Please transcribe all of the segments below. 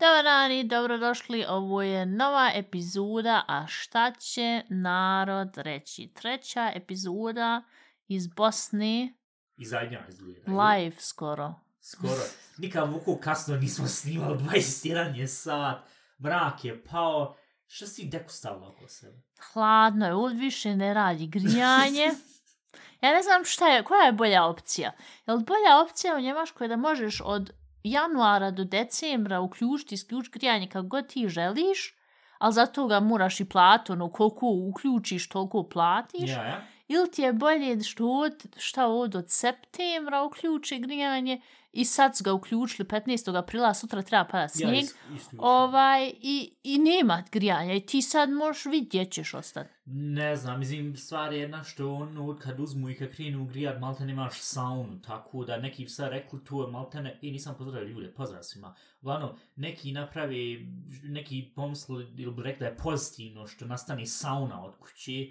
Dobar dan i dobrodošli, ovo je nova epizoda, a šta će narod reći? Treća epizoda iz Bosne, I zadnja izgleda. live skoro. Skoro. Nikad vuku kasno nismo snimali, 21 je sat, mrak je pao. Što si deku stavila oko sebe? Hladno je, ovdje više ne radi grijanje. Ja ne znam šta je, koja je bolja opcija? Je li bolja opcija u Njemačkoj da možeš od januara do decembra uključiti, isključiti grijanje kako god ti želiš, ali zato ga moraš i plati, ono koliko uključiš, toliko platiš. Ja, ja. Ili ti je bolje što od, šta od, od septembra uključi grijanje i sad su ga uključili 15. aprila, sutra treba pada Ja, snijeg. is- isključim. ovaj, i, i nema grijanja i ti sad možeš vidjeti gdje ćeš ostati. Ne znam, mislim, stvar je jedna što ono, kad uzmu i kad krenu grijat, malte nemaš saunu, tako da neki bi sad rekli to je malte ne, i nisam pozdravio ljude, pozdrav svima. Uglavnom, neki napravi, neki pomisli ili bi rekli da je pozitivno što nastane sauna od kuće,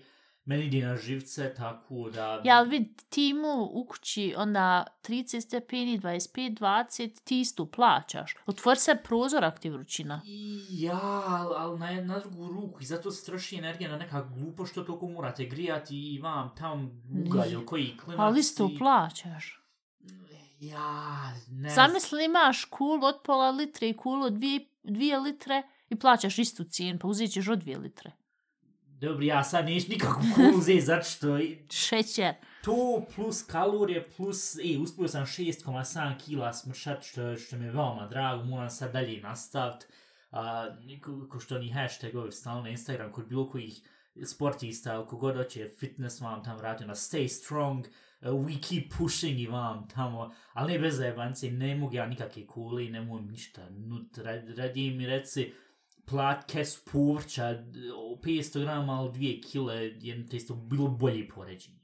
meni ide na živce, tako da... Ja, ali vid, ti mu u kući onda 30 stepeni, 25, 20, ti isto plaćaš. Otvori se prozor aktiv vrućina. I Ja, ali al na, na drugu ruku i zato se troši energija na neka glupo što toliko morate grijati i vam tam ugalj ili koji klimac. Ali isto plaćaš. Ja, ne Zamisli imaš kulu od pola litre i kulu od dvije, dvije litre i plaćaš istu cijenu, pa uzet ćeš od dvije litre. Dobro, ja sad neću nikakvu kulu uzeti, zato što Šećer. to plus kalorije plus, e, uspio sam 6,7 kila smršat, što, što mi je veoma drago, moram sad dalje nastaviti. A, ko, ko što ni hashtagovi stalno na Instagram, kod bilo kojih sportista, ili kogod hoće fitness vam tam vratio na stay strong, uh, we keep pushing i vam tamo, ali ne bez zajebance, ne mogu ja nikakve kule i ne mogu ništa nut, rad, radi mi reci, plat kesu povrća, 500 grama, ali 2 kile, jedno to isto bilo bolje poređenje.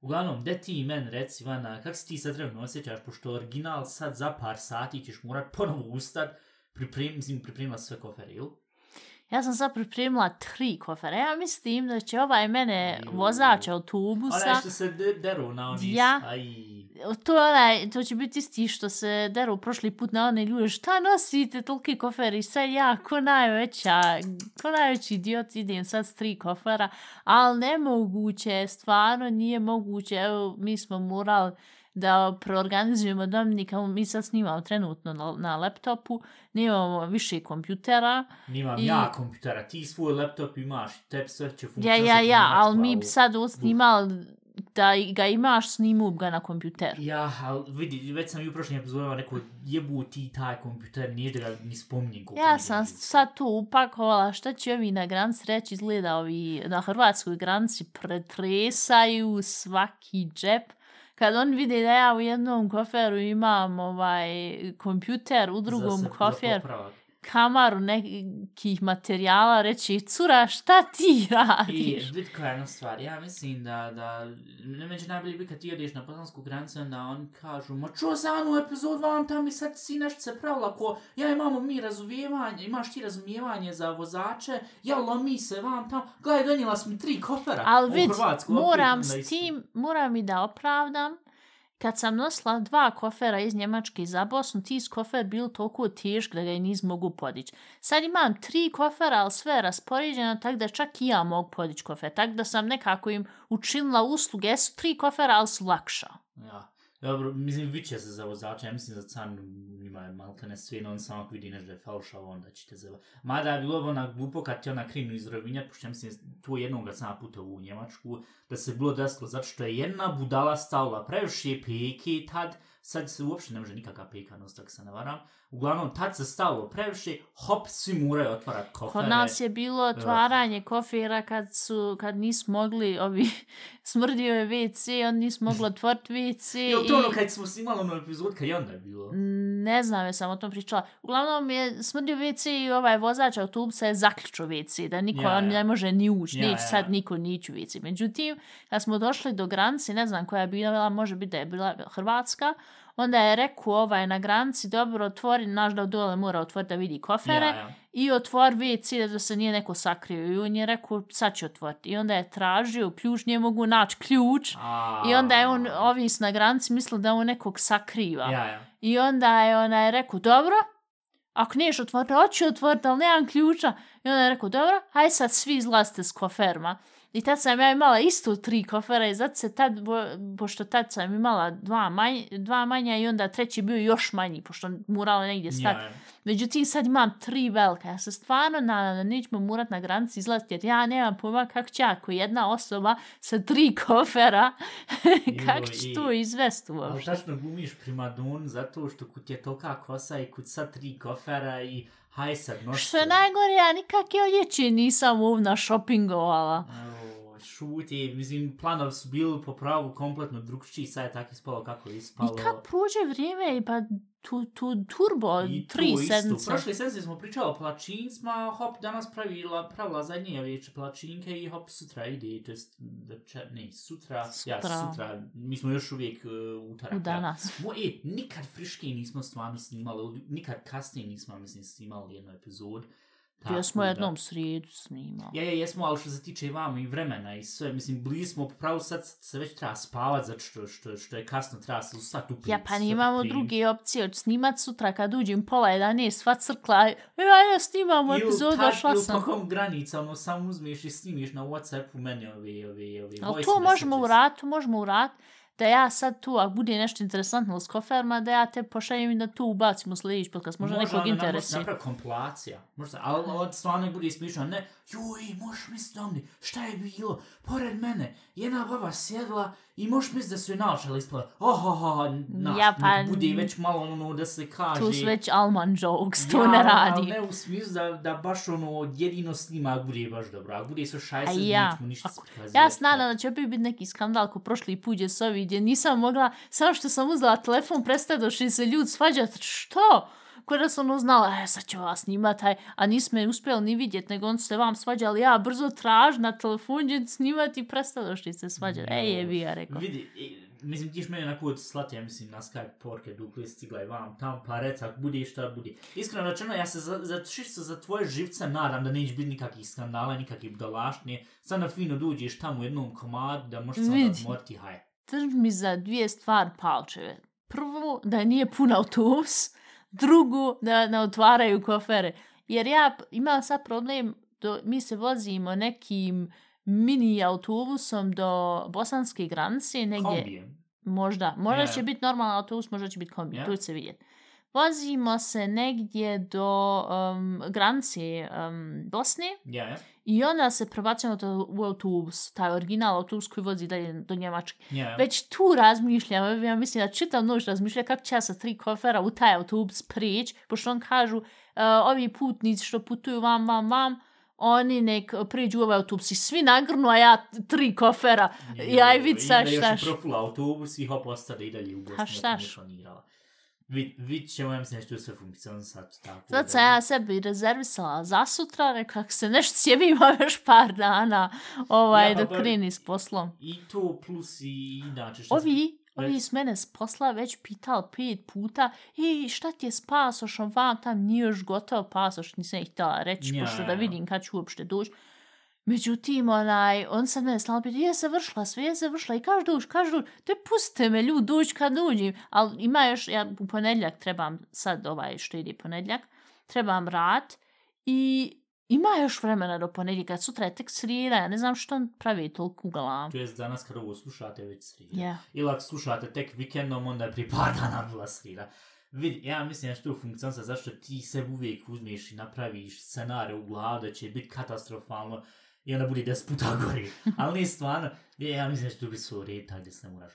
Uglavnom, gde ti i men reci, Vana, kak se ti sad trenutno osjećaš, pošto original sad za par sati ćeš morat ponovo ustat, priprem, mislim, pripremila sve kofere, ili? Ja sam sad pripremila tri kofera. Ja mislim da će ovaj mene vozač autobusa... Onaj što se de, deru na oni... Ja. Aj, To, onaj, to će biti isti što se deru prošli put na one ljude. Šta nosite toliki koferi? Sad ja, ko najveća, ko najveći idiot idem sad s tri kofera. Ali nemoguće, stvarno nije moguće. Evo, mi smo morali da proorganizujemo Dominika, mi sad snimamo trenutno na, na laptopu, nemamo više kompjutera. nimam I- ja kompjutera, ti svoj laptop imaš, tebi sve će Ja, funkcionisati. ja, ja, na ali mi bi sad snimali da ga imaš, snimu ga na kompjuter. Ja, ali vidi, već sam i u prošlim epizodama rekao, jebu ti taj kompjuter, nije da ga ni spominjem Ja sam sad tu upakovala šta će ovi na granici reći, izgleda ovi na hrvatskoj granici pretresaju svaki džep. Kad on vide da ja u jednom koferu imam ovaj kompjuter, u drugom Za se- za kofer popravak. Kamaru nekih materijala, reći, cura, šta ti I, radiš? vid koja je jedna stvar, ja mislim da, da, ne među najbolji bi kad ti odeš na bosansku granicu, onda oni kažu, ma čo za onu epizod vam tam i sad si nešto se pravila, ko, ja imamo mi razumijevanje, imaš ti razumijevanje za vozače, ja lomi se vam tam, gledaj, donijela sam tri kofera Ali u vid, Hrvatsku, opet moram s tim, moram i da opravdam, kad sam nosila dva kofera iz Njemačke za Bosnu, ti kofer bil toliko tešk da ga i nis mogu podići. Sad imam tri kofera, ali sve je raspoređeno, tako da čak i ja mogu podići kofer. Tako da sam nekako im učinila usluge. Jesu tri kofera, ali su lakša. Ja. Dobro, mislim, viće se za vozača, ja mislim za can ima je malte ne sve, on samo ako vidi nešto da je falšavo, onda će te zelo. Mada je bilo ona glupo kad ti ona krenu izrovinjat, pošto ja mislim, to jednog ga sam puta u Njemačku, da se bilo desilo, zato što je jedna budala stavila previše peke tad, sad se uopšte ne može nikakva nositi, ako se ne varam. Uglavnom, tad se stavilo previše, hop, svi moraju otvarat kofere. Kod nas je bilo otvaranje kofera kad su, kad nismo mogli, ovi, smrdio je WC, on nismo mogli otvoriti WC. Jel to ono kad smo snimali ono epizod, kad je onda je bilo? Ne znam, ja sam o tom pričala. Uglavnom je smrdio WC i ovaj vozač autobusa je zaključio WC, da niko Ja, ja. ne može ni ući, Ja, neće ja. sad niko nići u WC. Međutim, kad smo došli do granice, ne znam koja je bila, može biti da je bila Hrvatska, Onda je rekao ovaj na granici, dobro, otvori, naš da dole mora otvoriti da vidi kofere. Ja, ja. I otvor WC da se nije neko sakrio. I on je rekao, sad će otvoriti. I onda je tražio ključ, nije mogu naći ključ. A, I onda je on, ovi s na granici, mislio da on nekog sakriva. Ja, ja. I onda je ona je rekao, dobro, ako niješ otvoriti, hoću otvoriti, ali nemam ključa. I onda je rekao, dobro, haj sad svi izlazite s koferma. I tad sam ja imala isto tri kofera i zato se tad, bo, pošto tad sam imala dva, manj, dva manja i onda treći bio još manji, pošto morala negdje stati. Ja, ja. Međutim, sad imam tri velika. Ja se stvarno nadam da nećemo morat na granici izlaziti, jer ja nemam pojma kako će ako jedna osoba sa tri kofera, kako će to izvesti Ali uopšte. tačno glumiš primadon zato što kut je tolika kosa i kut sad tri kofera i haj sad nošće. Što je najgore, ja nikak je odjeće nisam ovna shoppingovala. Evo, šuti, mislim, planovi su bili po pravu kompletno drugčiji, sad je tako ispalo kako je ispalo. I kak prođe vrijeme pa tu, tu turbo, I tri tu sedmice. Prošle sedmice smo pričali o plačincima, hop, danas pravila, pravila zadnje večer plačinke i hop, sutra ide, to jest, večer, ne, sutra, ja, Sutra. sutra, mi smo još uvijek uh, utorak. U ja. danas. Mo, e, nikad friške nismo stvarno snimali, nikad kasnije nismo, mislim, snimali jednu epizod. Bio smo da- jednom srijedu snimali. Ja, ja, jesmo, ali što se tiče vama i vremena i sve, mislim, bili smo, pravo sad se već treba spavat, zato što, što, što je kasno, treba se ustati uprit. Ja pa nimamo druge opcije, od snimat sutra kad uđem pola 11, sva crkla, ja, ja snimam epizodu, došla Ili sam. tokom granica, ono, samo uzmeš i snimiš na Whatsappu meni ove, ove, ove Ali to možemo urat, to možemo urat, da ja sad tu, ako bude nešto interesantno s koferma, da ja te pošaljem i da tu ubacimo sljedeći podcast, možda Može nekog ono, interesi. Može napraviti kompilacija. Možda, ali od stvarno bude smišno. Ne, joj, možeš misliti da mi, šta je bilo? Pored mene, jedna baba sjedla i možeš misliti da su je naočali ispala. Oh, oh, oh, naš, Ja, pa, bude već malo ono da se kaže. Tu su već Alman jokes, to ja, ne radi. ne u smislu da, da baš ono jedino snima ako bude baš dobro. Ako bude sve šajse, A ja, nećemo ništa ako-. Ja se nadam da će opet biti neki skandal ko prošli put gdje s ovi gdje nisam mogla, samo što sam uzela telefon, prestadoši se ljud svađat, što? Ko da sam ono znala, e, sad ću vas snimat, aj, a nismo je uspjeli ni vidjet, nego on se vam svađali, ja brzo traž na telefon gdje snimat i prestadoši se svađat. E, jebi ja rekao. Vidi, i, mislim, tiš mene na kod slati, ja mislim, na Skype porke dupli stigla i vam tam, pa rec, ako bude šta bude. Iskreno rečeno, ja se za, za, čisto za tvoje živce nadam da neće biti nikakvih skandala, nikakvih dolašnje. Sad na fino dođeš tamo u jednom komadu, da možeš se Vidi. onda odmoriti, haj. Drž mi za dvije stvari palčeve. Prvo, da nije pun autobus. Drugo, da ne otvaraju kofere. Jer ja imam sad problem, do, mi se vozimo nekim mini autobusom do bosanske granice, negdje, Kombijem. možda, možda Ja, će biti normalan autobus, možda će biti kombi, Ja. tu će se vidjeti. Vozimo se negdje do um, granice um, Bosne ja. i onda se prebacujemo to u autobus, taj original autobus koji vozi dalje do Njemačke. Ja. Već tu razmišljam, ja mislim da čitav noć razmišljam kako će ja sa tri kofera u taj autobus prijeći, pošto on kažu, uh, ovi putnici što putuju vam, vam, vam, oni nek priđu u ovaj autobus i svi nagrnu, a ja tri kofera. Aj vid sa I šta još i profula autobus i hop, ostade i dalje u Bosni. Ha, štaš? Vid, vid ćemo, ja mislim da će to sve funkcionisati tako. Sad da- sam ja sebi rezervisala za sutra, rekla ako se nešto sjebimo još par dana ovaj, Ja, pa dok bar- kreni s poslom. I to plus i inače što Ovi, ovi s mene s posla već pitali pet puta i šta ti je s pasošom, vam tam nije još gotov pasoš, nisam ih htjela reći, Ja, pošto ja, da ja. vidim kad ću uopšte doći. Međutim, onaj, on sad mene stalno pita, je završila sve, je završila i kaž duš, kaž duš, te pustite me ljud duć kad uđim. Ali ima još, ja u ponedljak trebam, sad ovaj što ide ponedljak, trebam rad i ima još vremena do ponedljaka, sutra je tek srira, ja ne znam što on pravi toliko u glavu. To jest danas kad ovo slušate već srida. Ja. Ili ako slušate tek vikendom, onda je prije par dana bila srida. Vidi, ja mislim da će to funkcionisa zašto ti se uvijek uzmeš i napraviš scenare u glavu da će biti katastrofalno i onda bude 10 puta gori. Ali nije stvarno, ja ja mislim da će to biti svoj red, tako da se ne moraš...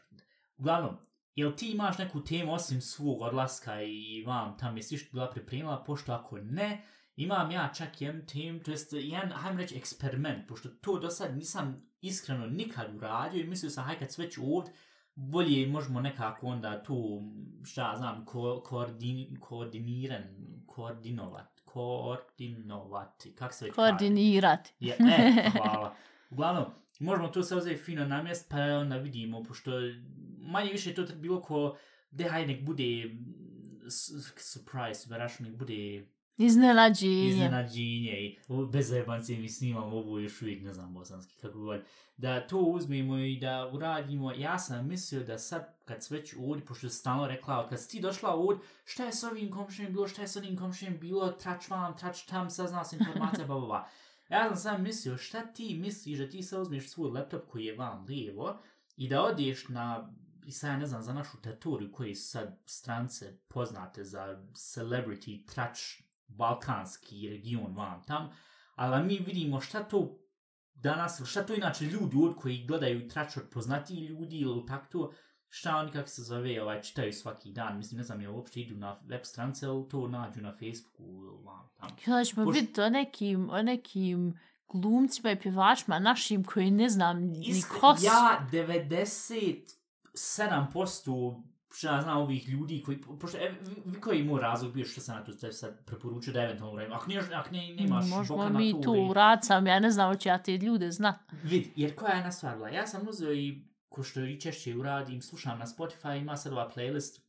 Uglavnom, jel ti imaš neku temu osim svog odlaska i vam tam jesi što bila pripremila, pošto ako ne, imam ja čak jedan tim, to jest jedan, hajdem reći, eksperiment, pošto to do sad nisam iskreno nikad uradio i mislio sam, haj kad sve ovdje, bolje možemo nekako onda tu, šta ja znam, ko, koordin, koordiniran, koordinovat, koordinovati, kak se već? Koordinirati. Je, e, hvala. Uglavnom, možemo to sve uzeti fino na mjest, pa onda vidimo, pošto manje više to bilo ko de haj nek bude surprise, veraš nek bude Iznenađenje. iznenađenje i bez zajebancije mi snimam ovo još uvijek ne znam bosanski kako god da to uzmemo i da uradimo ja sam mislio da sad kad se već ovdje pošto si stalno rekla kad si ti došla ovdje šta je s ovim komšijem bilo šta je s onim komšijem bilo trač vam trač tam saznala sam informacija ba ba ba ja sam sam mislio šta ti misliš da ti sad uzmeš svoj laptop koji je vam lijevo i da odeš na i sad ja ne znam za našu teritoriju koji sad strance poznate za celebrity trač balkanski region van tam, ali mi vidimo šta to danas, šta to inače ljudi od koji gledaju i trač od poznatiji ljudi ili tako to, šta oni kako se zove, ovaj, čitaju svaki dan, mislim, ne znam, je uopšte idu na web strance ili to nađu na Facebooku ili van tam. Kada ćemo Poš- vidjeti o nekim, o nekim glumcima i pjevačima našim koji ne znam ni Iskre- ko su. Ja 97% šta ja znam ovih ljudi koji, pošto, e, vi, koji moj razlog bio što sam na to tebi sad preporučio da eventualno uradim, ako, nemaš, ako ne, nemaš Možemo boka na mi to tu uradim. rad sam, ja ne znam hoće ja te ljude zna. Vid, jer koja je jedna stvar bila? Ja sam uzeo i, ko što i češće uradim, slušam na Spotify, ima sad ova playlist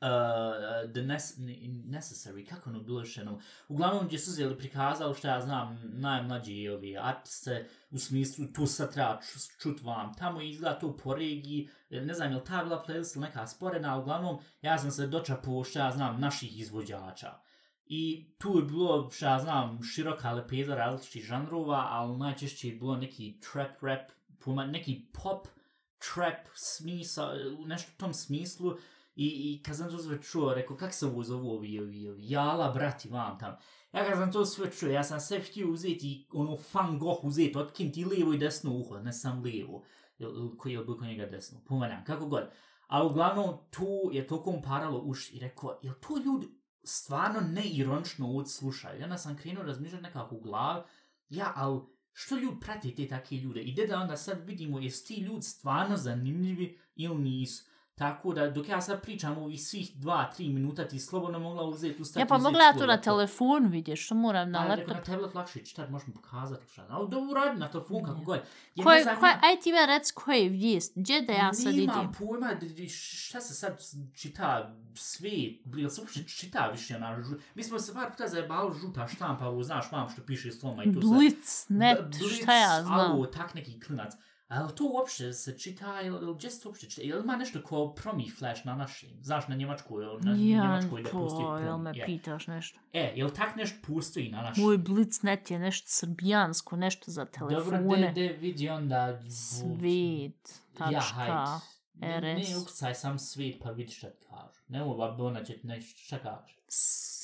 uh, The Nes Necessary, kako ono bilo još jednom. Uglavnom gdje su zeli prikazali što ja znam najmlađi ovi artiste, u smislu tu sad treba čut vam. Tamo izgleda to po regiji, ne znam je li ta bila playlist ili neka sporena, ali uglavnom ja sam se dočapuo što ja znam naših izvođača. I tu je bilo, što ja znam, široka lepeza različitih žanrova, ali najčešće je bilo neki trap rap, pojma, neki pop trap smisa, nešto u tom smislu. I, i kad sam to sve čuo, rekao, kak sam ovo ovi, ovi, ovi, jala, brati, vam tam. Ja kad sam to sve čuo, ja sam sve htio uzeti, ono, fan goh uzeti, otkinti lijevo i desno uho, ne sam lijevo. Koji je obliko njega desno, pomanjam, kako god. Ali uglavnom, tu je tokom paralo uši i rekao, jel to ljudi stvarno neironično ovdje slušaju? I onda sam krenuo razmišljati nekako u glavi, ja, ali što ljudi prati te takve ljude? I da onda sad vidimo, jesu ti ljudi stvarno zanimljivi ili nisu? Tako da, dok ja sad pričam ovih svih dva, tri minuta, ti slobodno mogla uzeti ustati Ja pa mogla ja to na telefon vidjeti, što moram na Na laptop. laptop. Na tablet lakše čitati, možemo pokazati šta. Ali da uradi na telefon kako god. Koje, znam, aj ti me rec koje je vijest, gdje da ja sad Nemam idem? pojma d- d- šta se sad čita svijet, jel se uopšte čita više ona žu... Mi smo se par puta zajebali žuta štampa, ovo znaš mam što piše sloma i to sve. Blitz, net, Blitz, šta ja znam. Alo, tak neki klinac. Ali to uopšte se čita, ili ili gdje se to uopšte čita? Ili ima nešto kao promi flash na našim? Znaš, na njemačkoj, ili na Ja, njemačkoj da postoji to, jel promi? me je. pitaš nešto? E, jel tak nešto postoji na našim? Moj Blitznet je nešto srbijansko, nešto za Dobro, telefone. de, de vidi onda... Svet, Ja, tačka, hajde. Ne, ne RS. ukucaj sam svijet pa vidi šta ti kažu. Nemoj ba ona će nešto šta kaže.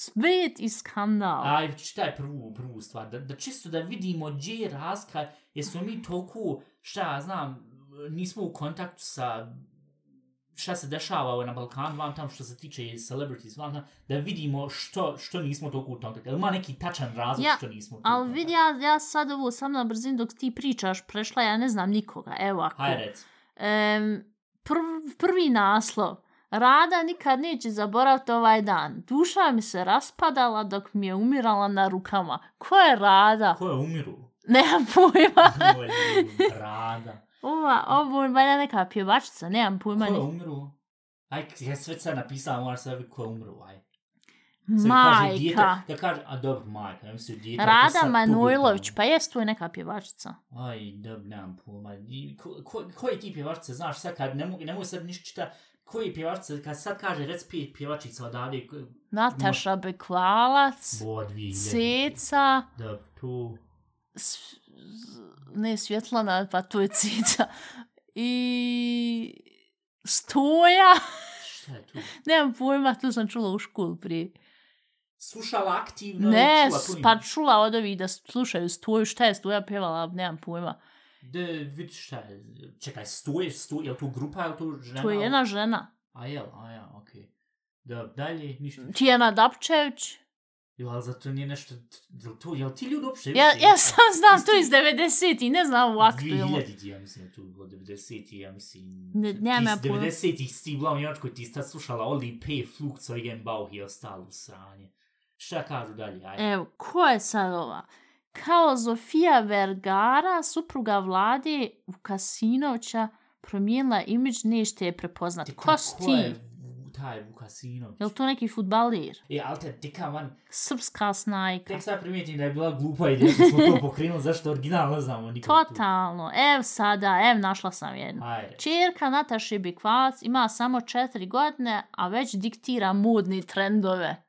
Svet i skandal. Aj, čitaj prvu, prvu stvar. Da, da čisto da vidimo gdje je razlika. Jesmo mi toliko, šta ja znam, nismo u kontaktu sa šta se dešava na Balkanu, vam tam što se tiče celebrities, vam tam, da vidimo što, što nismo toliko u kontaktu. Ima neki tačan razlog Ja, što nismo u Ali vidi, ja, ja sad ovo sam na brzinu dok ti pričaš prešla, ja ne znam nikoga. Evo ako. Hajde, rec. Em, prv, prvi naslov. Rada nikad neće zaboraviti ovaj dan. Duša mi se raspadala dok mi je umirala na rukama. Ko je Rada? Ko je umiru? Nemam pojma. Ko je rada? Ova, ovo je valjda neka pjevačica, nemam pojma. Ko je umiru? Aj, ja sve sad napisala, sad vidjeti ko je umru, aj. Sad kaže dijete, Majka. da kaže, a dobro, majka, ja mislim dijete. ako Rada Manojlović, pa jest tu je neka pjevačica. Aj, dobro, nemam pojma. I Ko, ko, koji ti pjevačice, znaš, sad kad ne mogu, ne mogu sad ništa čita, koji pjevačice, kad sad kaže, rec pet pjevačica odavde, Nataša Bekvalac, dvije hiljade. Ceca, Dobro, tu, s- ne Svjetlana, pa to je Cica. I Stoja, šta je tu? nemam pojma, tu sam čula u školu prije. Slušala aktivno, Ne, čula tu pa čula od ovih da slušaju Stoju, šta je Stoja pjevala, nemam pojma. Da, vidi šta je, čekaj, stoje, stoje, je li to grupa, je li to žena? To je jedna žena. A jel, a ja, okej. Okay. Da, dalje, ništa. Tijena Dapčević. Jo, ali zato nije nešto, jel, to, jel ti ljudi uopšte Ja, ja sam znam to iz 90 i ne znam u aktualno. 2000 ja mislim, tu bilo 90 ja mislim. Ne- nemam ja Ti pojma. 90 Steve Blau Njemačkoj ti sad slušala Oli P. Flugzeugen Bauch i ostalo sranje. Šta kažu dalje, ajde. Evo, ko je sad ova? Kao Zofija Vergara, supruga vlade Vukasinovića, promijenila imidž, nećete je prepoznati. Ko si ti? je taj Vukasinović. Je li to neki futbalir? E, ali te, tika man, Srpska snajka. tek sad primijetim da je bila glupa ideja da smo to pokrenuli, zašto original ne znamo nikog tu. Totalno. Ev sada, ev našla sam jednu. Ajde. Čerka Nataše Bikvac ima samo četiri godine, a već diktira modni trendove.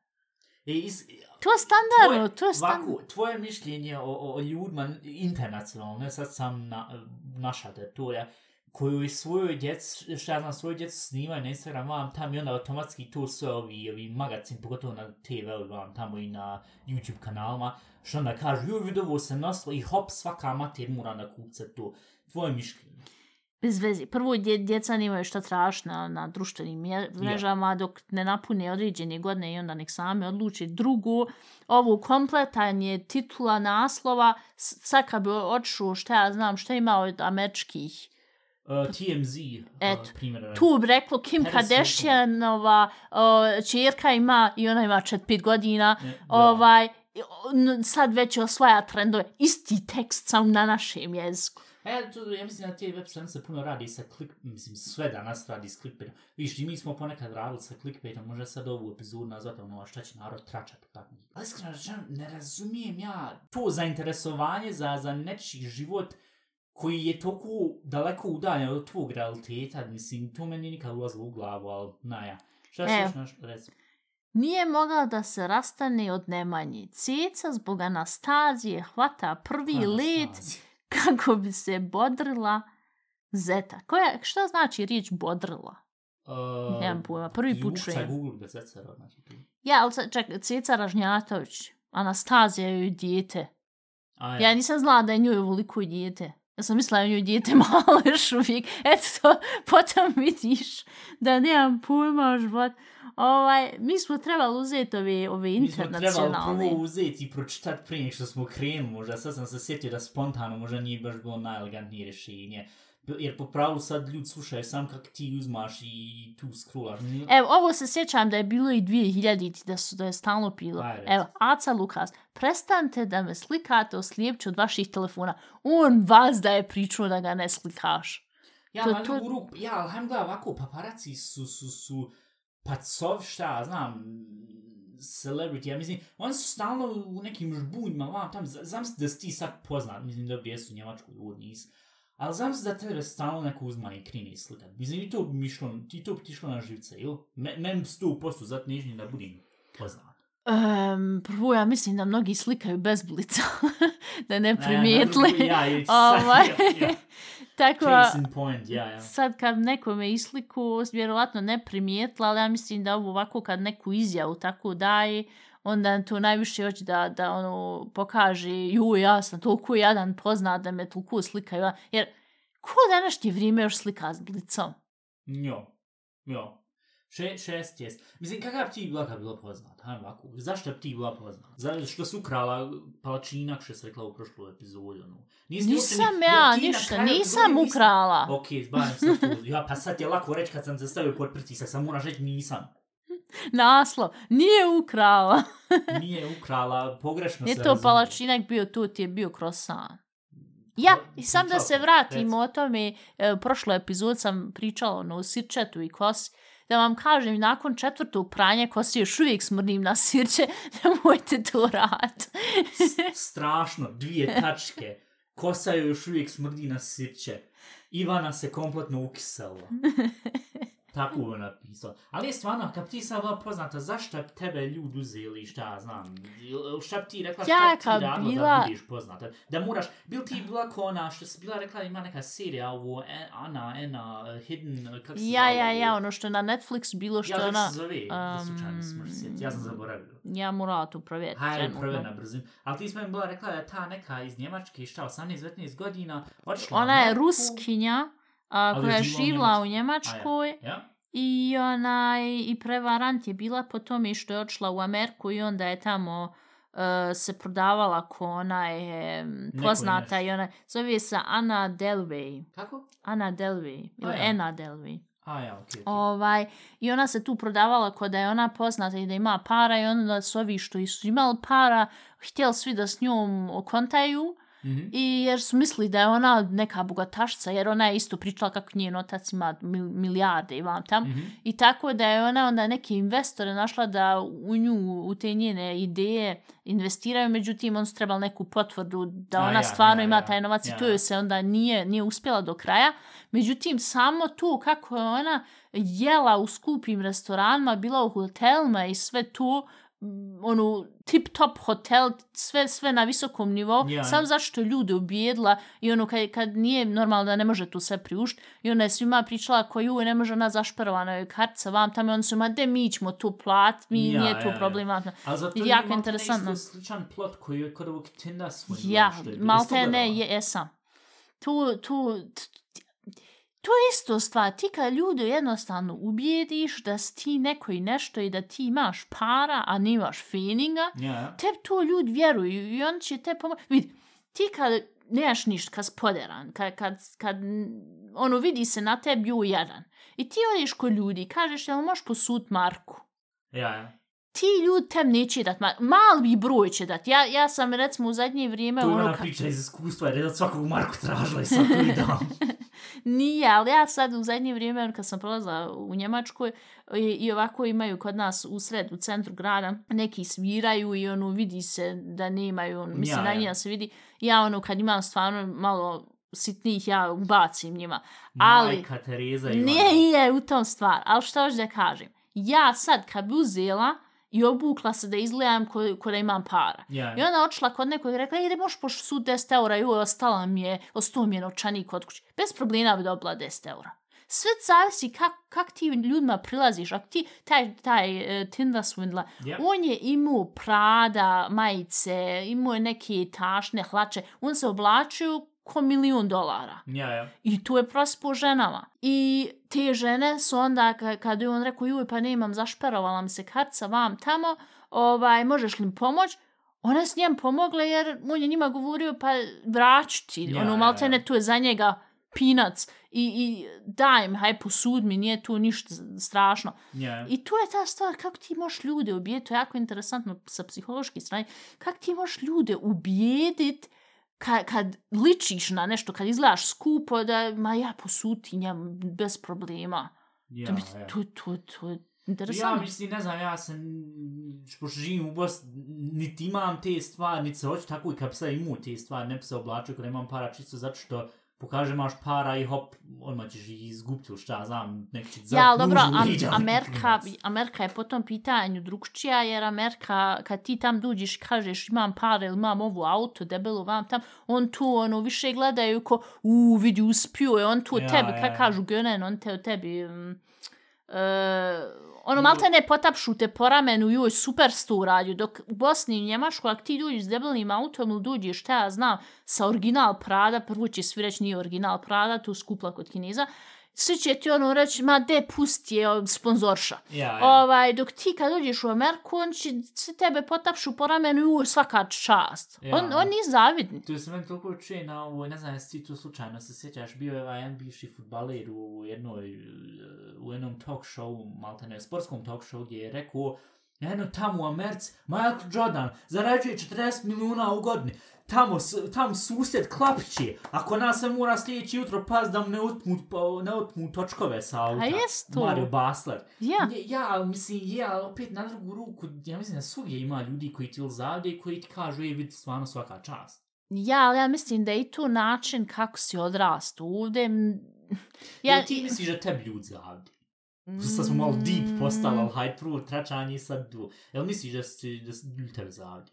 E, is, To je standardno, to je standardno. Ovako, tvoje mišljenje o, o, ljudima internacionalno, sad sam na, naša teritorija, koju i svojoj djeci, šta ja znam, svoju djecu snimaju na Instagram, vam tam i onda automatski to sve ovi, ovi magazin, pogotovo na TV, vam tamo i na YouTube kanalima, što onda kažu, joj, vidovo se naslo i hop, svaka mater mora da kupca to. Tvoje mišljenje. Bez vezi. Prvo, dje, djeca nemaju šta traš na, na društvenim mrežama dok ne napune određene godine i onda nek same odluče. Drugo, ovo kompletanje titula, naslova, sad kad bi otišao, šta ja znam, šta ima od američkih Uh, TMZ, uh, primjer. tu bi reklo Kim Kardashianova uh, čerka ima i ona ima 4-5 godina, Ne, ovaj, sad već osvaja trendove, isti tekst sam na našem jeziku. E, to, ja mislim da te web stranice puno radi sa klik, mislim, sve danas radi s clickbaitom. Viš, i mi smo ponekad radili sa clickbaitom, možda sad ovu epizodu nazvati ono, šta će narod tračati, tako. Ali iskreno rečeno, ne razumijem ja to zainteresovanje za, za nečiji život koji je toliko daleko udaljen od tvog realiteta, mislim, to meni nikad ulazilo u glavu, ali, na ja. Šta Evo. još naš, reci? Nije mogla da se rastane od Nemanji. Ceca zbog Anastazije hvata prvi let Anastazija. Kako bi se bodrila Zeta. Koja, šta znači riječ bodrila? Uh, Nemam pojma, prvi put čujem. Google da se cera, znači tu. Ja, ali čekaj, Ceca Ražnjatović. Anastazija joj dijete. A, Ja nisam znala da je njoj ovoliko dijete. Ja sam mislila njoj dijete malo još uvijek. Eto, potom vidiš da nemam pojma život. Ovaj, mi smo trebali uzeti ove, ove Mi smo trebali internacionalne. prvo uzeti i pročitati prije što smo krenuli, možda sad sam se sjetio da spontano možda nije baš bilo najelegantnije rješenje. Jer po pravilu sad ljudi slušaju sam kak ti uzmaš i tu scrollaš. Nije- Evo, ovo se sjećam da je bilo i 2000 da su da je stalno pilo. Ajde. Evo, Aca Lukas, prestanite da me slikate oslijepću od vaših telefona. On vas da je pričao da ga ne slikaš. Ja, to- ali to- u ruku, ja, ali hajmo gledaj ovako, paparaci su, su, su, pacov, šta, ja znam, celebrity, ja mislim, oni su stalno u nekim žbunjima, vam tam, z- zamisli da si ti sad poznat, mislim da jesu u Njemačkoj, ovo nisu, ali zamisli da tebe stalno neko uzma i krini slikat. Mislim, i to bi mi ti to bi ti išlo na živce, ili? Me, men sto posto, zato nežnji da budem poznat. Um, prvo, ja mislim da mnogi slikaju bez blica. da ne primijetli. Ja, Ovaj, ja, ja. Tako, Case in point, ja, ja. sad kad nekome isliku, vjerovatno ne primijetila, ali ja mislim da ovo ovako kad neku izjavu tako daje, onda to najviše hoće da, da ono pokaže, ju, ja sam toliko jadan poznat da me toliko slikaju. Jer ko današnje vrijeme još slika s blicom? Jo, jo. Še, šest jest. Mislim, kakav ti bila kad bi bila poznat? Hajmo ovako. Zašto ti bila poznat? Zato što su ukrala palačinak, što se rekla u prošloj epizodi. Ono. Nisi Nisam uopće ni- ja na ništa, kraju nisam ukrala. Ok, zbavim se tu. Ja, pa sad je lako reći kad sam se stavio pod pritisak, sam moraš reći nisam. Naslov, nije ukrala. Nije ukrala, pogrešno Nije se to razumije. palačinak bio, to ti je bio krosan. Ja, i sam da se vratimo reci. o tome, e, u prošloj epizod sam pričala ono, o sirčetu i kosi, da vam kažem, nakon četvrtog pranja kosi još uvijek smrdim na sirče, nemojte to raditi. Strašno, dvije tačke. Kosa još uvijek smrdi na sirće. Ivana se kompletno ukisela. Tako je napisao. Ali je stvarno, kad ti bila poznata, zašto tebe ljudi uzeli, šta ja znam, šta bi ti rekla, šta Ja bi ti radila bila- da budeš poznata? Da moraš, bil ti bila ko ona, što si bila rekla, ima neka serija, ovo, e, Ana, Ena, Hidden, kako se ja, zove ja, ovo? ja, ono što je na Netflix bilo što Ja, ona... se zove, da slučajno se može um, sjetiti, ja sam zaboravio. Ja morala tu provjeriti. Hajde, prve na brzinu. Ali ti smo im bila rekla da ta neka iz Njemačke, šta, 18-19 godina, otišla u Ona je ruskinja, a, koja je živla u Njemačkoj. Ja? I onaj, i prevarant je bila po tome što je odšla u Ameriku i onda je tamo uh, se prodavala ko ona je poznata i ona zove se Ana Delvey. Kako? Ana Delvey ili ja. Ena Delvey. A ja, okej. okej. Ovaj, I ona se tu prodavala ko da je ona poznata i da ima para i onda su ovi što su imali para htjeli svi da s njom okontaju Mhm. I jer su mislili da je ona neka bogatašca, jer ona je isto pričala kako njen otac ima mil- milijarde i vam tam. Mhm. I tako da je ona onda neke investore našla da u nju, u te njene ideje investiraju, međutim on su trebali neku potvrdu da A, ona ja, stvarno ja, ima ja. taj novac i Ja, to ja. joj se onda nije, nije uspjela do kraja. Međutim, samo tu kako je ona jela u skupim restoranima, bila u hotelima i sve tu, mm, onu tip top hotel, sve, sve na visokom nivou, Ja. sam zašto je ljude ubijedila i ono kad, kad nije normalno da ne može tu sve priušt i ona je svima pričala ko ju ne može na zašperovana je kartica vam tamo i on su ma de mi ćemo tu plat, mi Ja, nije tu ja, ja. problem. Ja, Ali zato Jako je maltene interesantno. isto sličan plot koji je kod ovog Tinda Swindla. ja je malte Isto ne, je, jesam. Tu, tu, t- to je isto stvar. Ti kad ljude jednostavno ubijediš da si ti neko i nešto i da ti imaš para, a nemaš feelinga, Ja, ja. te to ljudi vjeruju i on će te pomoći. Vidi, ti kad nemaš ništa, kad si poderan, kad, kad, kad ono vidi se na tebi u jedan, i ti odiš kod ljudi i kažeš jel možeš posud Marku, Ja, ja. Ti ljudi tem neće dat, ma, mali broj će dat. Ja, ja sam recimo u zadnje vrijeme... To je ono, ona priča iz iskustva, jer je od svakog Marku tražila i sad to i dam. Nije, ali ja sad u zadnje vrijeme, ono, kad sam prolazila u Njemačkoj, i, i ovako imaju kod nas u sred, u centru grada, neki sviraju i ono vidi se da nemaju, ono, mislim, Ja, ja. se vidi. Ja ono, kad imam stvarno malo sitnih, ja ubacim njima. Ali, Majka Tereza i nije, nije u tom stvar, ali što hoću da kažem. Ja sad kad bi uzela i obukla se da izgledam ko, ko da imam para. Ja, I onda otišla kod nekog i rekla, ide možeš pošto su 10 eura i joj, ostala mi je, ostao mi je novčanik kod kuće. Bez problema bi dobila 10 eura. Sve zavisi kak, kak ti ljudima prilaziš. Ako ti, taj, taj uh, Tinder Swindler, Ja. on je imao prada, majice, imao je neke tašne hlače, on se oblačio ko milion dolara. Ja, ja. I tu je prost po ženama. I te žene su onda, ka- kad je on rekao, juj, pa nemam, zašperovala mi se kartica vam tamo, ovaj, možeš li mi pomoć? Ona s njem pomogla jer on je njima govorio, pa vraću ti, Ja, ono, ja, maltene ja. tu je za njega peanuts i, i daj im, haj posud mi, nije tu ništa strašno. Ja, ja. I tu je ta stvar, kako ti možeš ljude ubijeti, to je jako interesantno sa psihološke strane, kako ti možeš ljude ubijedit kad, kad ličiš na nešto, kad izgledaš skupo, da, ma ja posuti njemu bez problema. Ja, to, ja. to, to, to Ja, mislim, ne znam, ja sam, pošto živim u Bosni, niti imam te stvari, niti se hoću tako i kad bi sad imao te stvari, ne bi se oblačio kada imam para čisto zato što pokaže imaš para i hop, odmah ćeš ih izgubiti ili šta, znam, nek će Ja, ali dobro, am, neki Amerika. Amerika je po tom pitanju drugčija, jer Amerika, kad ti tam dođeš i kažeš imam pare ili imam ovu auto, debelu vam tam, on tu ono više gledaju ko, u, vidi, uspio je, on tu Ja, tebi, ja, ja. kažu gönen, on te od tebi, um, uh, ono, malte ne potapšu te po ramenu, joj, super sto uradio, dok u Bosni i Njemačkoj, ako ti dođeš s debelim autom ili dođeš, šta ja znam, sa original Prada, prvo će svi reći nije original Prada, tu skupla kod Kineza, svi će ti ono reći, ma de, pusti je sponzorša. Ja, ja. Ovaj, dok ti kad dođeš u Ameriku, on će svi tebe potapšu po ramenu i svaka čast. Ja. On, on nije zavidni. Tu se meni toliko čuje na ovo, ne znam, jesi ti tu slučajno se sjećaš, bio je ovaj jedan bivši futbaler u jednoj, u jednom talk show, malte sportskom talk show, gdje je rekao, jedno tamo u Americi, Michael Jordan zarađuje 40 milijuna u godini, tamo, tamo susjed Klapiće, ako nas se mora sljedeći jutro pas da mu ne otmu, pa- ne otmu točkove sa auta. A jest to. Mario Basler. Ja. Ja, mislim, je, ali opet na drugu ruku, ja mislim da svugdje ima ljudi koji ti zavde i koji ti kažu, je, vidi, stvarno svaka čast. Ja, ali ja mislim da je i tu način kako si odrastu. Ovdje... Ja, Ja, ti misliš da tebi ljudi zavdi? Sad smo malo deep postali, Mm. ali hajde prvo tračanje i sad tu. Jel misliš da, si, da si zavdi?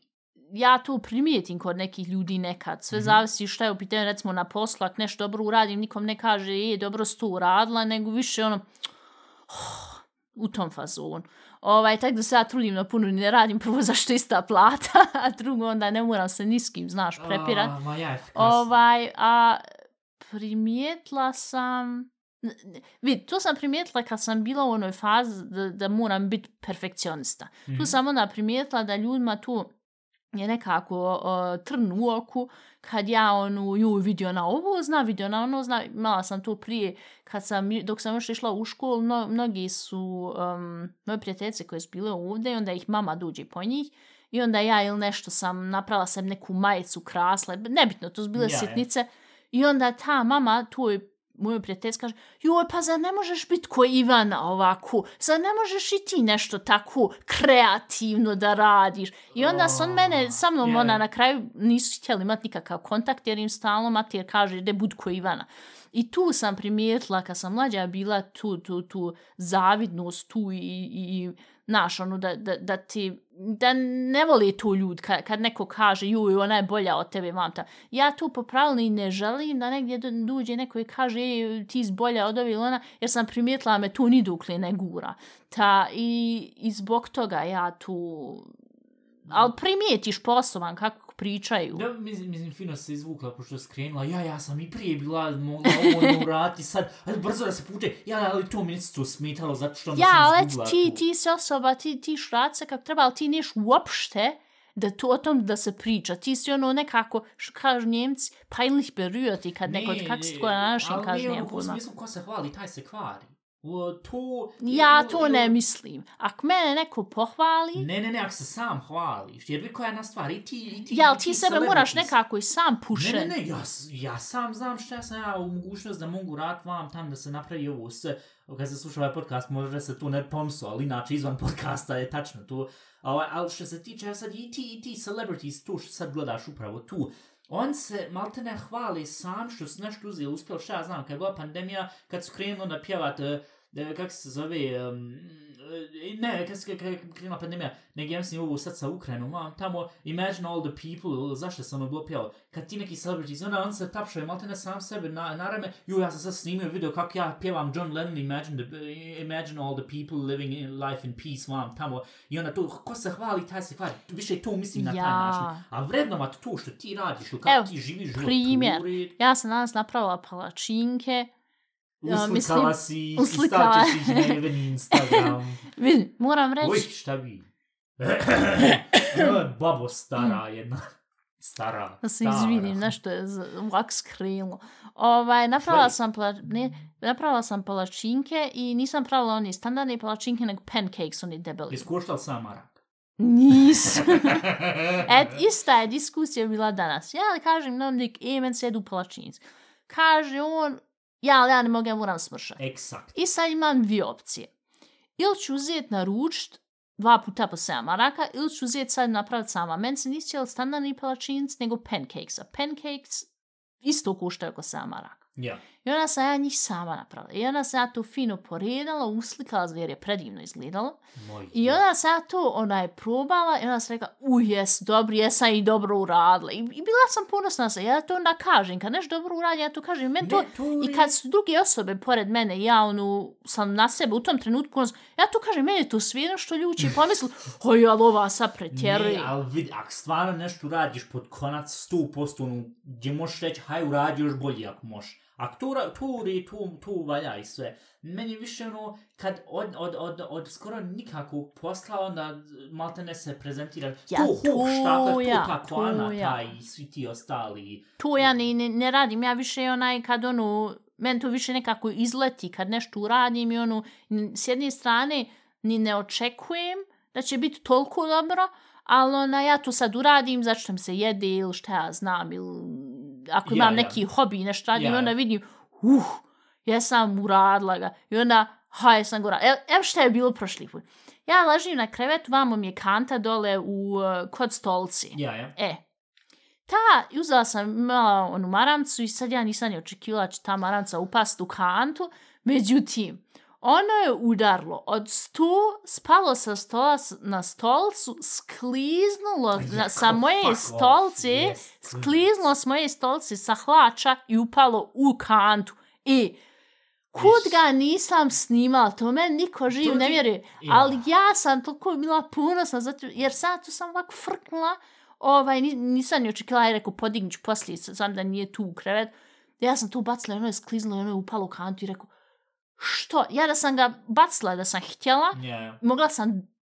ja to primijetim kod nekih ljudi nekad. Sve Mhm. zavisi šta je u pitanju, recimo na poslu, ako nešto dobro uradim, nikom ne kaže, je, dobro si to uradila, nego više ono, u tom fazonu. Ovaj, tako da se ja trudim na puno, ne radim prvo zašto ista plata, a drugo onda ne moram se ni s kim, znaš, prepirat. A, ma ja, efikasno. Ovaj, a primijetila sam... Vid, to sam primijetila kad sam bila u onoj fazi da, da moram biti perfekcionista. Mhm. Tu sam onda primijetila da ljudima tu je nekako uh, trn u oku kad ja onu, ju, vidio na ovo zna, vidio na ono zna, imala sam to prije kad sam, dok sam još išla u školu, no, mnogi su um, moje prijateljice koje su bile ovdje, onda ih mama dođe po njih i onda ja ili nešto sam napravila sam neku majicu krasla, nebitno, to su bile Ja, ja. sitnice. I onda ta mama, tu je moj prijatelj kaže, joj, pa zar ne možeš biti ko Ivana ovako? Zar ne možeš i ti nešto tako kreativno da radiš? I onda su on mene, sa mnom Ja, ona na kraju nisu htjeli imati nikakav kontakt jer im stalno mati jer kaže, da bud ko Ivana. I tu sam primijetila, kad sam mlađa bila, tu, tu, tu zavidnost tu i, i, i znaš, ono, da, da, da ti, da ne voli tu ljud kad, kad neko kaže, juj, ona je bolja od tebe, mamta. Ja tu po pravilni i ne želim da negdje duđe neko i kaže, ej, ti si bolja od ovih ona, jer sam primijetila me tu ni dukli ne gura. Ta, i, i zbog toga ja tu, ali primijetiš posoban kako pričaju. Da, mislim, mislim, fino se izvukla, pošto je skrenula, ja, ja sam i prije bila, mogla ovo ne urati, sad, ajde brzo da se puče, ja, ali to mi nisu smetalo, zato što Ja, sam izgubila ti, tu. ti si osoba, ti, ti šrace kako treba, ali ti neš uopšte da to o tom da se priča. Ti si ono nekako, što kažu njemci, peinlich berührt i kad neko, kako se to na našem kaže, Ali nemam ne, ono, u pojma. smislu, ko se hvali, taj se kvari. To... Ja to ne mislim. Ako mene neko pohvali, Ne, ne, ne, ako se sam hvališ, jer vi koja je jedna stvar, i ti, i ti, ja, ali ti sebe moraš nekako i sam pušen. Ne, ne, ne, ja, ja sam znam šta sam ja u mogućnost da mogu rad vam tam da se napravi ovo sve. Kad se sluša ovaj podcast, možda se tu ne pomso, ali inače izvan podcasta je tačno tu. Ovaj, ali što se tiče, ja sad i ti, i ti celebrities tu što sad gledaš upravo tu, on se maltene hvali sam što su nešto uzeli, uspjeli šta ja znam, kad je bila pandemija, kad su krenuli da pjevat, e, kako se zove, um, ne, kad se krenula pandemija, nego ja mislim ovo sad sa Ukrajinom, mam, tamo, imagine all the people, ili zašto se ono pjevalo, kad ti neki celebrities, onda on se tapšaju maltene sam sebe na, na rame, ju, ja sam sad snimio video kako ja pjevam John Lennon, imagine, the, imagine all the people living in life in peace, mam, tamo, i onda to, ko se hvali, taj se hvali, više to mislim na taj Ja. način, a vrednovat to što ti radiš, ili kako Evo, ti živiš život, primjer. Ja sam danas napravila palačinke. Uslikala mislim, si i uslikala. stavit ćeš even Instagram. Moram reći, Uj, šta bi? Babo stara jedna. Stara. Da se izvinim, nešto je z- wax krilo. Ovaj, napravila sam, pala, ne, napravila sam palačinke i nisam pravila oni standardni palačinke, nego pancakes, oni debeli. Jesi koštala sam marak? Nisam. Et, ista je diskusija bila danas. Ja kažem nam lik, e, men se jedu palačinci. Kaže on, ja, ali ja ne mogu, ja moram smršati. Eksakt. I sad imam dvije opcije. Ili ću uzeti na ručt dva puta po 7 maraka, ili ću uzeti sad napraviti sama. Meni se nisu cijeli standardni palačinci, nego pancakes. A pancakes isto koštaju oko 7 maraka. Ja. I onda sam ja njih sama napravila. I onda sam ja to fino poredala, uslikala, jer je predivno izgledalo. Moj. I onda sam ja to onaj probala i onda sam rekla, u jes, dobro, jesam i dobro uradila. I, I bila sam ponosna se, ja to onda kažem, kad nešto dobro uradim, ja to kažem. Meni to, Ne, to I je- kad su druge osobe pored mene, ja onu, sam na sebe u tom trenutku, ono, ja to kažem, meni je to svijedno što ljudi će pomisli, oj, ali ova sad pretjeruje. Ne, ali vidi, ako stvarno nešto radiš pod konac 100%, ono, gdje možeš reći, haj, uradi još bolje ako možeš. Ako to, ra- to, uri, to, to valja i sve. Meni više ono, kad od, od, od, od skoro nikakvog posla, onda malte ne se prezentira. Ja, to, to Hochstapler, to ja, ta to Kwana, ja. taj svi ti ostali. To ja ne, ne, ne radim, ja više onaj kad ono, meni to više nekako izleti kad nešto uradim i ono, s jedne strane ni ne očekujem da će biti toliko dobro, ali ona, ja to sad uradim mi se jede ili šta ja znam, ili ako Ja, imam ja. neki hobi nešto radim, Ja, i onda ja. vidim, uh, jesam uradila ga. I onda, ha, jesam ga uradila. Evo, evo šta je bilo prošli put. Ja ležim na krevetu, vamo mi je kanta dole u, uh, kod stolci. Ja, ja. E, ta, uzela sam imala onu maramcu i sad ja nisam ni očekivala će ta maramca upast u kantu. Međutim, ono je udarlo od stu, spalo sa stola na stolcu, skliznulo na, sa moje off, stolce, yes. skliznulo s moje stolce sa hlača i upalo u kantu. I kud ga nisam snimala, to meni niko živ ne vjeruje. Ja. Ali ja sam toliko bila ponosna, zato, jer sad tu sam ovako frknula, ovaj, ni- nisam ni očekila, ja rekao, podignut ću poslije, sam da nije tu u krevet. Ja sam tu bacila, i ono je skliznulo, i ono je upalo u kantu i rekao, što? Ja da sam ga bacila, da sam htjela, ja. mogla sam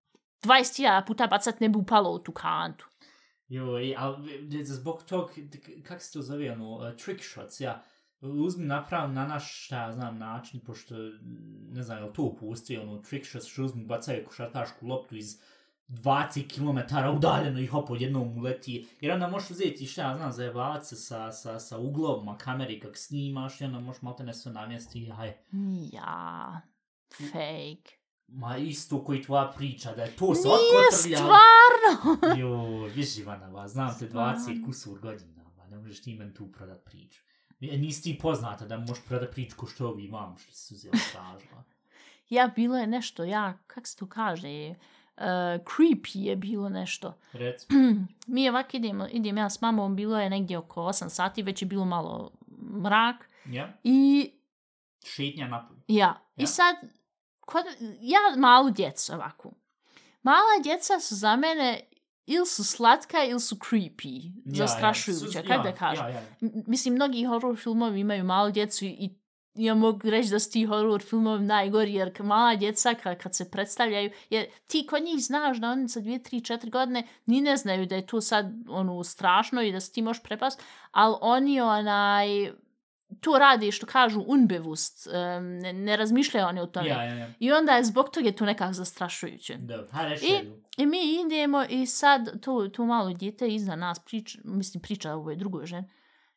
20.000 puta bacat, ne bi upalo u tu kantu. Joj, ali d- zbog tog, kak se to zove, ono, uh, trick shots, ja, uzmi naprav na naš, šta ja znam, način, pošto, ne znam, je li to pusti, ono, trick shots, što uzmi, bacaju košarkašku loptu iz 20 km udaljeno i hop odjednom uleti. Jer onda možeš uzeti šta ja znam zajebavati se sa, sa, sa uglom kameri kak snimaš i onda možeš malo te ne sve namjesti. Haj, Ja, fake. ma isto koji tvoja priča, da je to se Nije otkotrljalo. stvarno! Jo, viš Ivana, ba, znam te 20 Stvarno. kusur godina, ba, ne možeš ti meni tu prodat priču. E, Nisi ti poznata da možeš prodat priču ko što ovi vam što su uzeli tražila. Ja, bilo je nešto, ja, kak se to kaže, uh, creepy je bilo nešto. Rec, Mi ovak idemo, idem ja s mamom, bilo je negdje oko 8 sati, već je bilo malo mrak ja, i šetnja napolje. Ja, Ja. i sad, kod, ja malu djecu ovako. Mala djeca su za mene ili su slatka ili su creepy, zastrašujuća, Su- kako da kažem. Ja, ja, ja. Mislim, mnogi horror filmovi imaju malu djecu i ja mogu reći da su ti horror filmovi najgori, jer mala djeca kad, kad se predstavljaju, jer ti kod njih znaš da oni za 2, 3, 4 godine ni ne znaju da je to sad ono strašno i da se ti možeš prepast, ali oni onaj, to radi što kažu unbewusst, em, ne, ne razmišljaju oni o tome. Ja, ja, ja. I onda je zbog toga je to nekako zastrašujuće. Hajde reći I-. I mi idemo i sad to, to malo djete iza nas priča, mislim priča ovoj drugoj ženi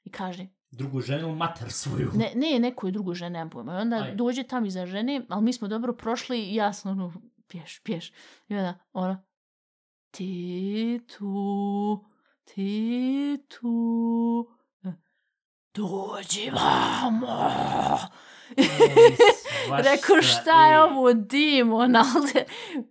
i kaže, Drugu ženu ili mater svoju. ne, ne nekoj drugoj žene, nemam pojma. I onda Ajde. dođe tam iza žene, ali mi smo dobro prošli i ja sam ono, pješ, pješ. I onda ona, ti tu, ti tu, dođi vamo. Rekao, šta je ovo demon, ali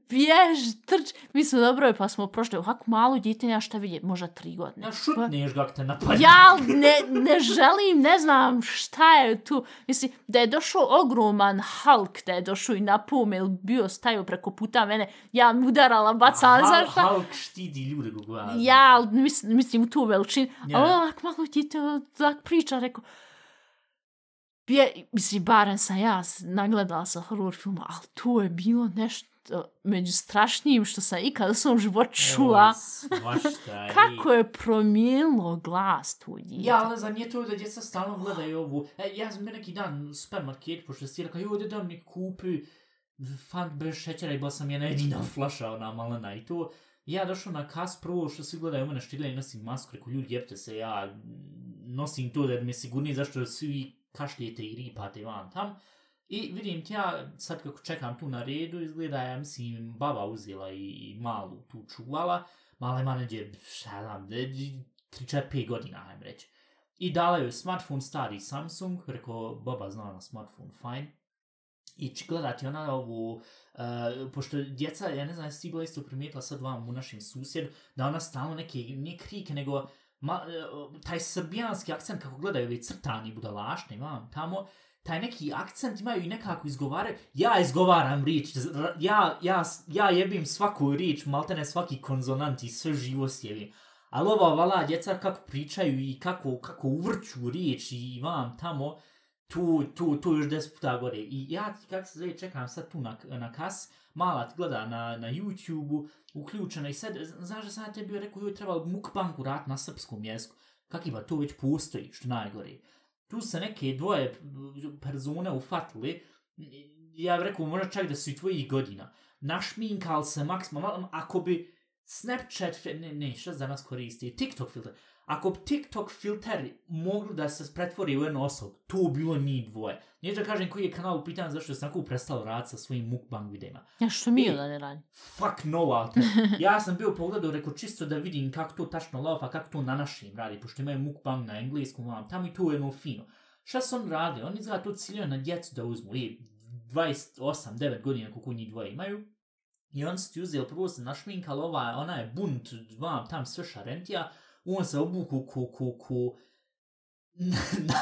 bjež, trč. Mi smo dobro, pa smo prošli ovako malu djetinja, šta vidjeti, možda tri godine. Ja šutneš kako te napadne. Ja ne, ne želim, ne znam šta je tu. Mislim, da je došao ogroman Hulk, da je došao i na ili bio stajao preko puta mene, ja mu udarala, bacala, ne znam šta. Hulk štiti ljude kako ja. Ja, mislim, mislim u tu veličinu. Ja. Ali ovak malo djete tak priča, rekao, Bje, mislim, barem sam ja nagledala sa horror filma, ali to je bilo nešto među strašnijim što sam ikada u svom životu čula. Kako je promijenilo glas tu djete. Ja, ali za nije to da djeca stalno gledaju ovu. E, ja sam neki dan u supermarketu, pošto si rekao, joj, da mi kupi fant bez šećera i bila sam jedna jedina flaša, ona malena i to. Ja došao na kas, prvo što svi gledaju mene štiglja i nosim masku, rekao, ljudi, jebte se, ja nosim to da mi je sigurniji zašto svi kašljete i ripate van tam. I vidim ti ja, sad kako čekam tu na redu, izgleda, ja mislim, baba uzela i, i malu tu čuvala. Mala ima neđe, šta znam, 3-4-5 godina, hajdem reći. I dala joj smartphone stari Samsung, rekao, baba zna na smartphone, fajn. I či gledati ona ovu, uh, pošto djeca, ja ne znam, jesi ti bila isto primijetila sad vam u našem susjedu, da ona stalno neke, nije krike, nego ma, e, taj srbijanski akcent kako gledaju ove crtani budalašni, imam tamo, taj neki akcent imaju i nekako izgovare, ja izgovaram rič, ja, ja, ja jebim svaku rič, maltene svaki konzonant i sve živo sjebim. Ali ova vala djeca kako pričaju i kako, kako uvrću rič i imam tamo, tu, tu, tu još deset puta gore. I ja ti kako se zove čekam sad tu na, na kas, mala gleda na, na YouTube-u, uključena i sad, znaš da sam ja tebi bio rekao, joj trebalo mukbang urat na srpskom jeziku. Kak ima, to već postoji, što najgore. Tu se neke dvoje persone ufatili, ja bih rekao, možda čak da su i tvojih godina. Našminkal se maksimalno, ako bi Snapchat, ne, ne, šta za nas koristi, TikTok filter. Ako bi TikTok filter mogli da se pretvori u jednu osobu, to bi bilo ni dvoje. Neću da kažem koji je kanal u pitanju zašto sam tako prestao raditi sa svojim mukbang videima. Ja što mi da ne radi? Fuck no, Alter. Ja sam bio pogledao, rekao, čisto da vidim kako to tačno laufa, kako to na našim radi, pošto imaju mukbang na engleskom, vam, tamo i to je jedno fino. Šta su oni radi? Oni izgleda to ciljaju na djecu da uzmu, i 28-9 godina koliko njih dvoje imaju. I on su ti uzeli, prvo se našminkali, ova, ona je bunt, vam, tam sve šarentija, on se obuku ko, ko, ko,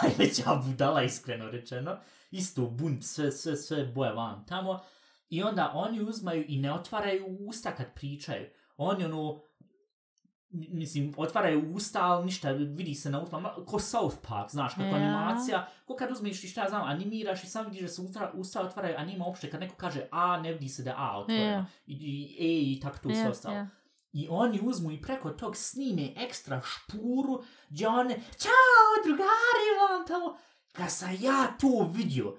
najveća budala, iskreno rečeno. Isto bunt, sve, sve, sve boje van tamo. I onda oni uzmaju i ne otvaraju usta kad pričaju. Oni ono, mislim, otvaraju usta, ali ništa, vidi se na usta, ko South Park, znaš, kako Ja. animacija, ko kad uzmeš i šta znam, animiraš i sam vidiš da se usta, usta otvaraju, a nima uopšte, kad neko kaže A, ne vidi se da A otvoreno. Ja. I, i E i tako to sve Ja, ostalo. ja. I oni uzmu i preko tog snime ekstra špuru, gdje one, čao drugari vam tamo. Kad sam ja to vidio,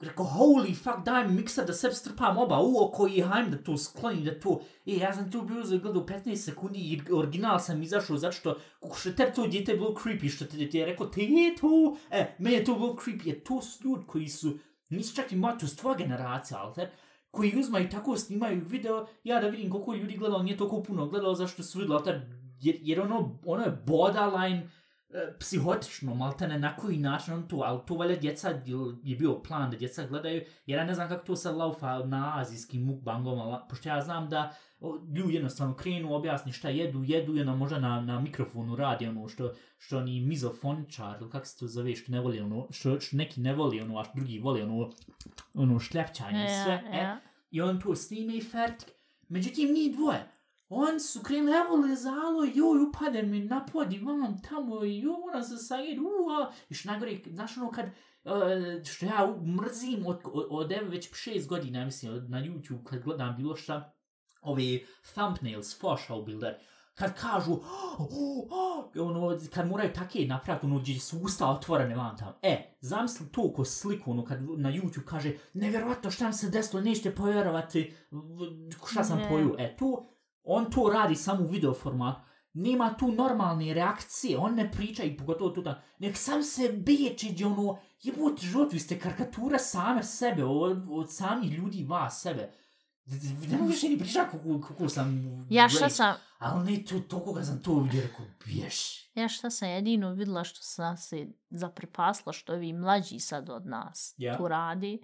Rekao, holy fuck, daj mi mikser da sebi strpam oba u oko i hajm da to sklonim, da to... E, ja sam tu bio za gledao 15 sekundi i original sam izašao zato što, kako što tebi to djete je bilo creepy, što te, ti je rekao, te je to... E, meni je to bilo creepy, jer to su ljudi koji su, nisu čak i moja, to su tvoja generacija, ali koji uzmaju tako snimaju video, ja da vidim koliko ljudi gledalo, nije toliko puno gledalo zašto su vidjeli, ali jer, jer ono, ono je borderline, psihotično, maltene na koji način on to, ali to valjda djeca je bio plan da djeca gledaju, jer ja ne znam kako to se laufa na azijskim mukbangom, pošto ja znam da ljudi jednostavno krenu, objasni šta jedu, jedu i ono možda na, na mikrofonu radi ono što, što oni mizofoničar, ili kako se to zove, što ne voli ono, što, što neki ne voli ono, a drugi voli ono, ono šljepćanje i sve, ja, ja. e, i on to snime i fertik. Međutim, ni dvoje, On su krenuli, evo lezalo, joj, upade mi na pod i vam tamo, joj, ona se sajed, ua. I što najgore, znaš ono kad, uh, što ja mrzim od, od, od evo već šest godina, mislim, na YouTube, kad gledam bilo šta, ove thumbnails, foshal builder, kad kažu, oh, oh, ono, kad moraju take napraviti, ono, gdje su usta otvorene vam tamo. E, zamisli to ko sliku, ono, kad na YouTube kaže, nevjerovatno šta mi se desilo, nećete povjerovati šta sam ne. poju. E, to, on to radi samo u video formatu, nema tu normalne reakcije, on ne priča i pogotovo tu da, nek sam se bije čeđe ono, jebut život, vi ste karikatura same sebe, od, od sami ljudi vas sebe. Ne mogu više ni pričati kako, kako sam... Ja šta sam... Ali ne to, to koga sam to vidio, rekao, biješ. Ja šta sam jedino videla što sam se zaprepasla, što vi mlađi sad od nas yeah. tu radi,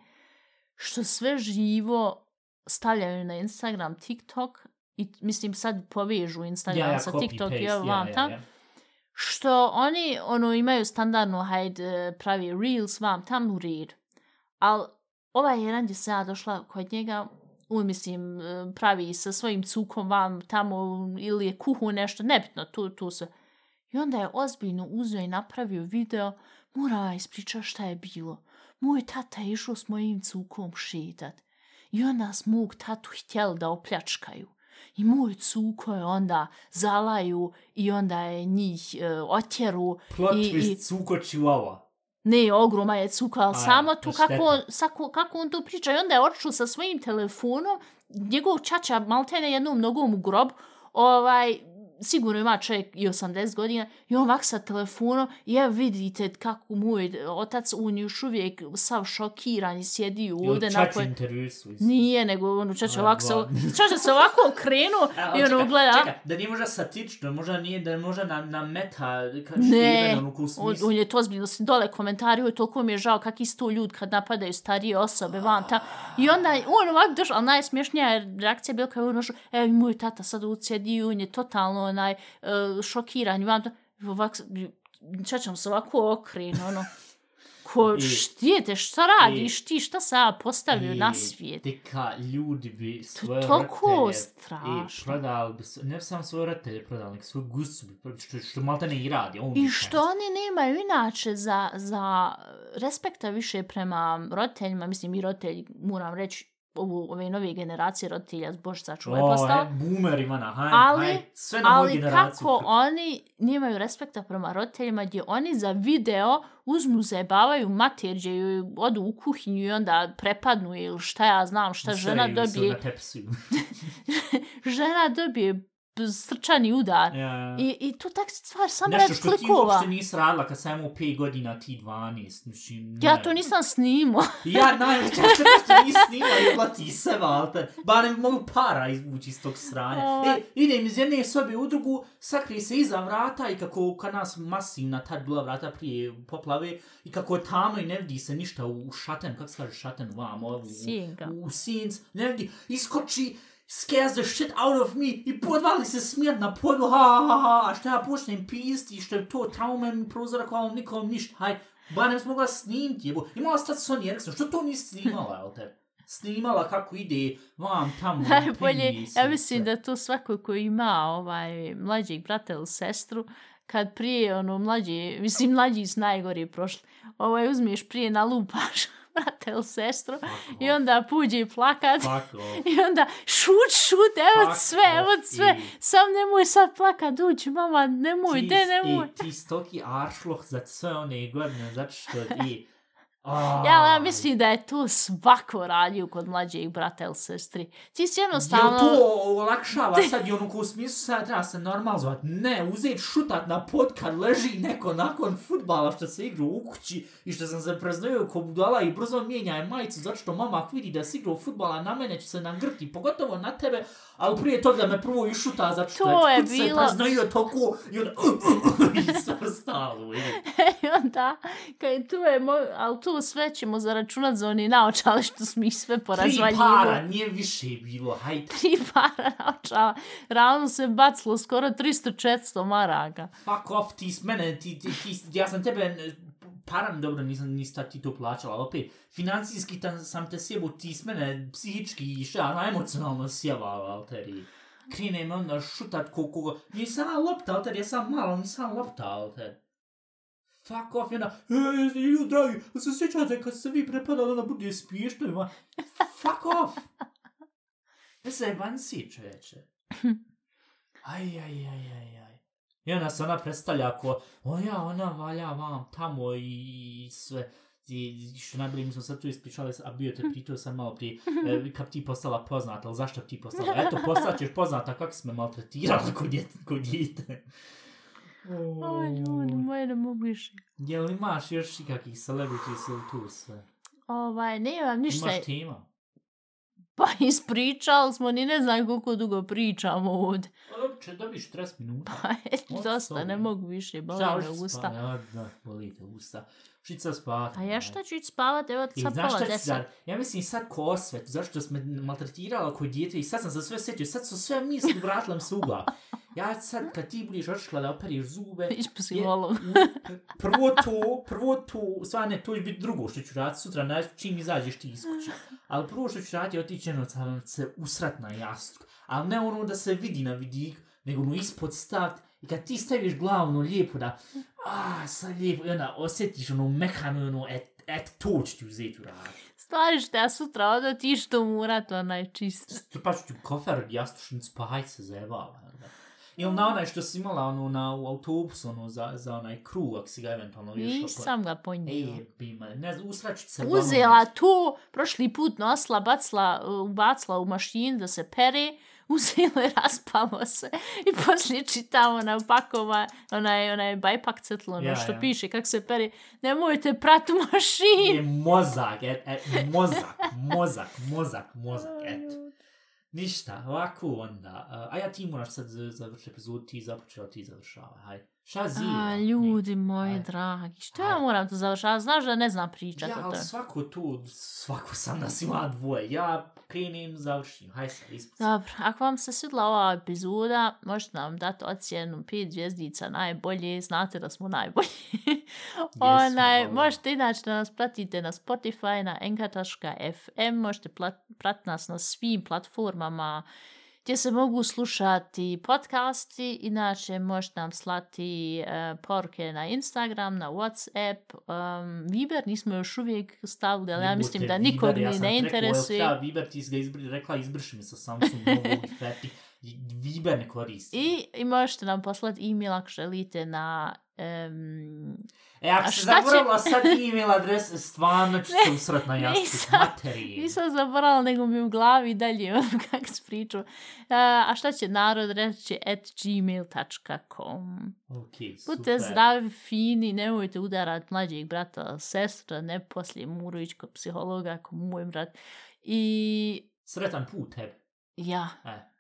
što sve živo stavljaju na Instagram, TikTok, i mislim sad povežu Instagram ja, ja, sa TikTok i ovo vam tam, ja, ja. što oni ono imaju standardno, hajde, pravi reels vam tam u red. Ali ovaj jedan gdje sam ja došla kod njega, u, mislim, pravi sa svojim cukom vam tamo ili je kuhu nešto, nebitno, tu, tu se. I onda je ozbiljno uzeo i napravio video, mora ispriča šta je bilo. Moj tata je išao s mojim cukom šetat. I onda smog tatu htjeli da opljačkaju. I moj cuko je onda zalaju i onda je njih e, otjeru. Plot i, twist, i... cuko čivava. Ne, ogroma je cuka, ali samo tu kako, sako, kako on tu priča. I onda je oču sa svojim telefonom, njegov čača maltene jednom nogom u grob, ovaj, sigurno ima čovjek i 80 godina i on vak sa telefonom i ja vidite kako moj otac on još uvijek sav šokiran i sjedi ovdje na koje... intervju su Nije, nego ono čače ovako se, čače se ovako okrenu A, i ono čeka, gleda. Čeka, da nije možda satično, možda nije, da može na, na meta, kao ne, ono, on, on, je to ozbiljno, dole komentari, oj, toliko mi je žao kak isto ljud kad napadaju starije osobe van ta. I onda on ovako došao, ali najsmješnija reakcija je bila kao ono što, evo, moj tata sad ucijedi, on je totalno onaj uh, šokiran, vam to, ovak, čećam se ovako okren, ono, ko, štijete, šta radiš i, ti, šta se ja postavljaju na svijet? Deka ljudi bi svoje to roditelje, strašno. i prodali bi, ne samo svoje roditelje prodali, nek svoje gusu bi, što, što malta ne i radi. On I što oni nemaju inače za, za respekta više prema roditeljima, mislim i roditelji, moram reći, ovu, ove nove generacije roditelja, bož sačuvaj postao. O, boomer ima na, haj, ali, haj, sve na ali kako oni nemaju respekta prema roditeljima, gdje oni za video uzmu, zajebavaju materđe i odu u kuhinju i onda prepadnu ili šta ja znam, šta žena dobije. žena dobije srčani udar. Ja, ja. I, I tu tak stvar sam red klikova. Nešto što ti uopšte nisi radila kad sam imao 5 godina, ti 12. Mislim, ja to nisam snimao. ja najveća što što nisi snimao bila ti se, valte. Ba ne mogu para izvući iz tog sranja. O... E, idem iz jedne sobe u drugu, sakrije se iza vrata i kako kad nas masivna tad bila vrata prije poplave i kako je tamo i ne vidi se ništa u šaten, kako se kaže šaten vam, u, u, u sins, ne vidi, iskoči, scares the shit out of me. I podvali se smijat na podu, ha, ha, ha, a što ja počnem pisti, što je to traume mi prozrakovalo nikom ništa, haj, ba ne smogla snimiti, jebo, imala stati Sony Ericsson, što to nisi snimala, jel te? Snimala kako ide vam tamo. Najbolje, ja mislim da to svako ko ima ovaj mlađeg brata ili sestru, kad prije ono mlađi, mislim mlađi s najgori prošli, ovaj uzmiješ prije na lupaš brate ili sestru i onda puđe i plakat. I onda šut, šut, evo Fuck sve, evo sve, i... sam nemoj sad plakat, uđi mama, nemoj, ti, de nemoj. I, ti stoki aršloh za sve one godine, zato što i Ja, ja mislim da je to svako radio kod mlađeg brata ili sestri. Ti si jednostavno... Jel to olakšava sad i ono ko u smislu sad treba se normalizovat? Ne, uzeti šutat na pod kad leži neko nakon futbala što se igra u kući i što sam se preznojio ko budala i brzo mijenja majicu zato što mama vidi da se igra u futbala na mene će se nagrti, pogotovo na tebe, ali prije toga me prvo i šuta zato što To je kud se bilo- preznojio toliko i onda i sve stalo. I onda, kaj tu je, mo... ali tu sve ćemo zaračunat za oni naočale što smo ih sve Tri porazvaljivo. para, nije više bilo, hajde. Tri para naočala. Ravno se bacilo skoro 300-400 maraka. Fuck off, ti s mene, ti, ti, ti, ja sam tebe, param dobro, nisam nista ti to plaćala, ali opet, financijski tam, sam te sjebu, ti s mene psihički i šta, emocionalno sjebala, alteri. Krene me onda šutat ko koga, nisam lopta, alter, ja sam malo, nisam lopta, alter. Fuck off, i onda, e, ju, dragi, se sjećate kad ste vi prepadali, ona bude spiješno, ima, fuck off. Ne se bansi, čoveče. Aj, aj, aj, aj, aj. I ona se ona predstavlja ako, o ja, ona valja vam tamo i sve. I što najbolje, mi smo sad tu ispričali, a bio te pitao sam malo prije, e, kad ti postala poznata, ali zašto ti postala? Eto, postaćeš poznata kako si me maltretirala kod djete. Kod djete. Oj, ljudi, moje ne mogu više. Jel imaš još ikakvih celebrities ili tu sve? Ovaj, nemam ništa. Imaš tema? Pa ispričali smo, ni ne znam koliko dugo pričamo ovdje. Pa dobro, će dobiš 40 minuta. Pa dosta, ne mogu više, boli Šta, me hoćeš usta. Ja, da, bolite usta. Šica spavati. A ja šta ću ići spavat, evo I sad pola ću deset. sad? Ja mislim sad ko osvet, zašto sam me maltretirala kod djete i sad sam se sve sjetio, sad su sve misli vratile mi se u glavu. Ja sad kad ti budeš otišla da operiš zube, Ići po je- psihologu. u- prvo to, prvo to, stvarno ne, to će biti drugo što ću raditi sutra, na čim izađeš ti iz kuće. Ali prvo što ću raditi je otići jednostavno se usrat na jastuk. Ali ne ono da se vidi na vidik, nego ono ispod stavt. I kad ti staviš glavu ono lijepo da, a, sad lijepo, i onda osjetiš ono mehano, ono, et, et, to ću ti uzeti u rad. Stvari što ja sutra odo ti što murat onaj čist. Pa ću ti kofer, jastušnicu, pa hajde se zajevala. onda. Ili na onaj što si imala ono na u autobusu, ono za, za onaj krug, ako si ga eventualno išla. Nisam ga ponijela. Ej, bima, ne znam, usračit se. Uzela tu, prošli put nosila, bacila, ubacila u mašinu da se pere, uzela i raspalo se. I poslije čitamo na pakova, onaj, onaj bajpak cetlo, ono Ja, što ja. piše, kako se pere, nemojte prat u mašinu. Je mozak, et, et, mozak, mozak, mozak, mozak, et. Ništa, ovako onda. A ja ti moraš sad za- završiti epizodu, ti započela, ti završava, hajde. Šta zi? A, ljudi moji Ajde. dragi, što ja moram to završavati? Znaš da ne znam pričat Ja, o ali svako tu, svako sam nas ima dvoje. Ja krenim, završim, hajde sad, ispusti. Dobro, ako vam se svidla ova epizoda, možete nam dati ocjenu 5 zvjezdica najbolje, znate da smo najbolji. Onaj, hvala. možete inače da nas pratite na Spotify, na enka.fm, možete plat- pratiti nas na svim platformama gdje se mogu slušati podcasti, inače možete nam slati e, poruke na Instagram, na Whatsapp, um, Viber nismo još uvijek stavili, ali ja mislim da Viber, nikog ja ni sam ne interesuje. Treba Viber ti ga izbri, rekla izbriši mi sa Samsung novog i. Viber ne koristi. I, I možete nam poslati e-mail ako želite na... Um, E, ako se šta će- zaboravila sad e-mail adres, stvarno ću se usrat na jastuk. nisam- Materije. nisam zaboravila, nego mi u glavi dalje ono kako se priču. Uh, a šta će narod reći at gmail.com Ok, Budite zdravi, fini, nemojte udarati mlađeg brata, sestra, ne poslije Murović kod psihologa, ako moj brat. I Sretan put tebi. ja, E,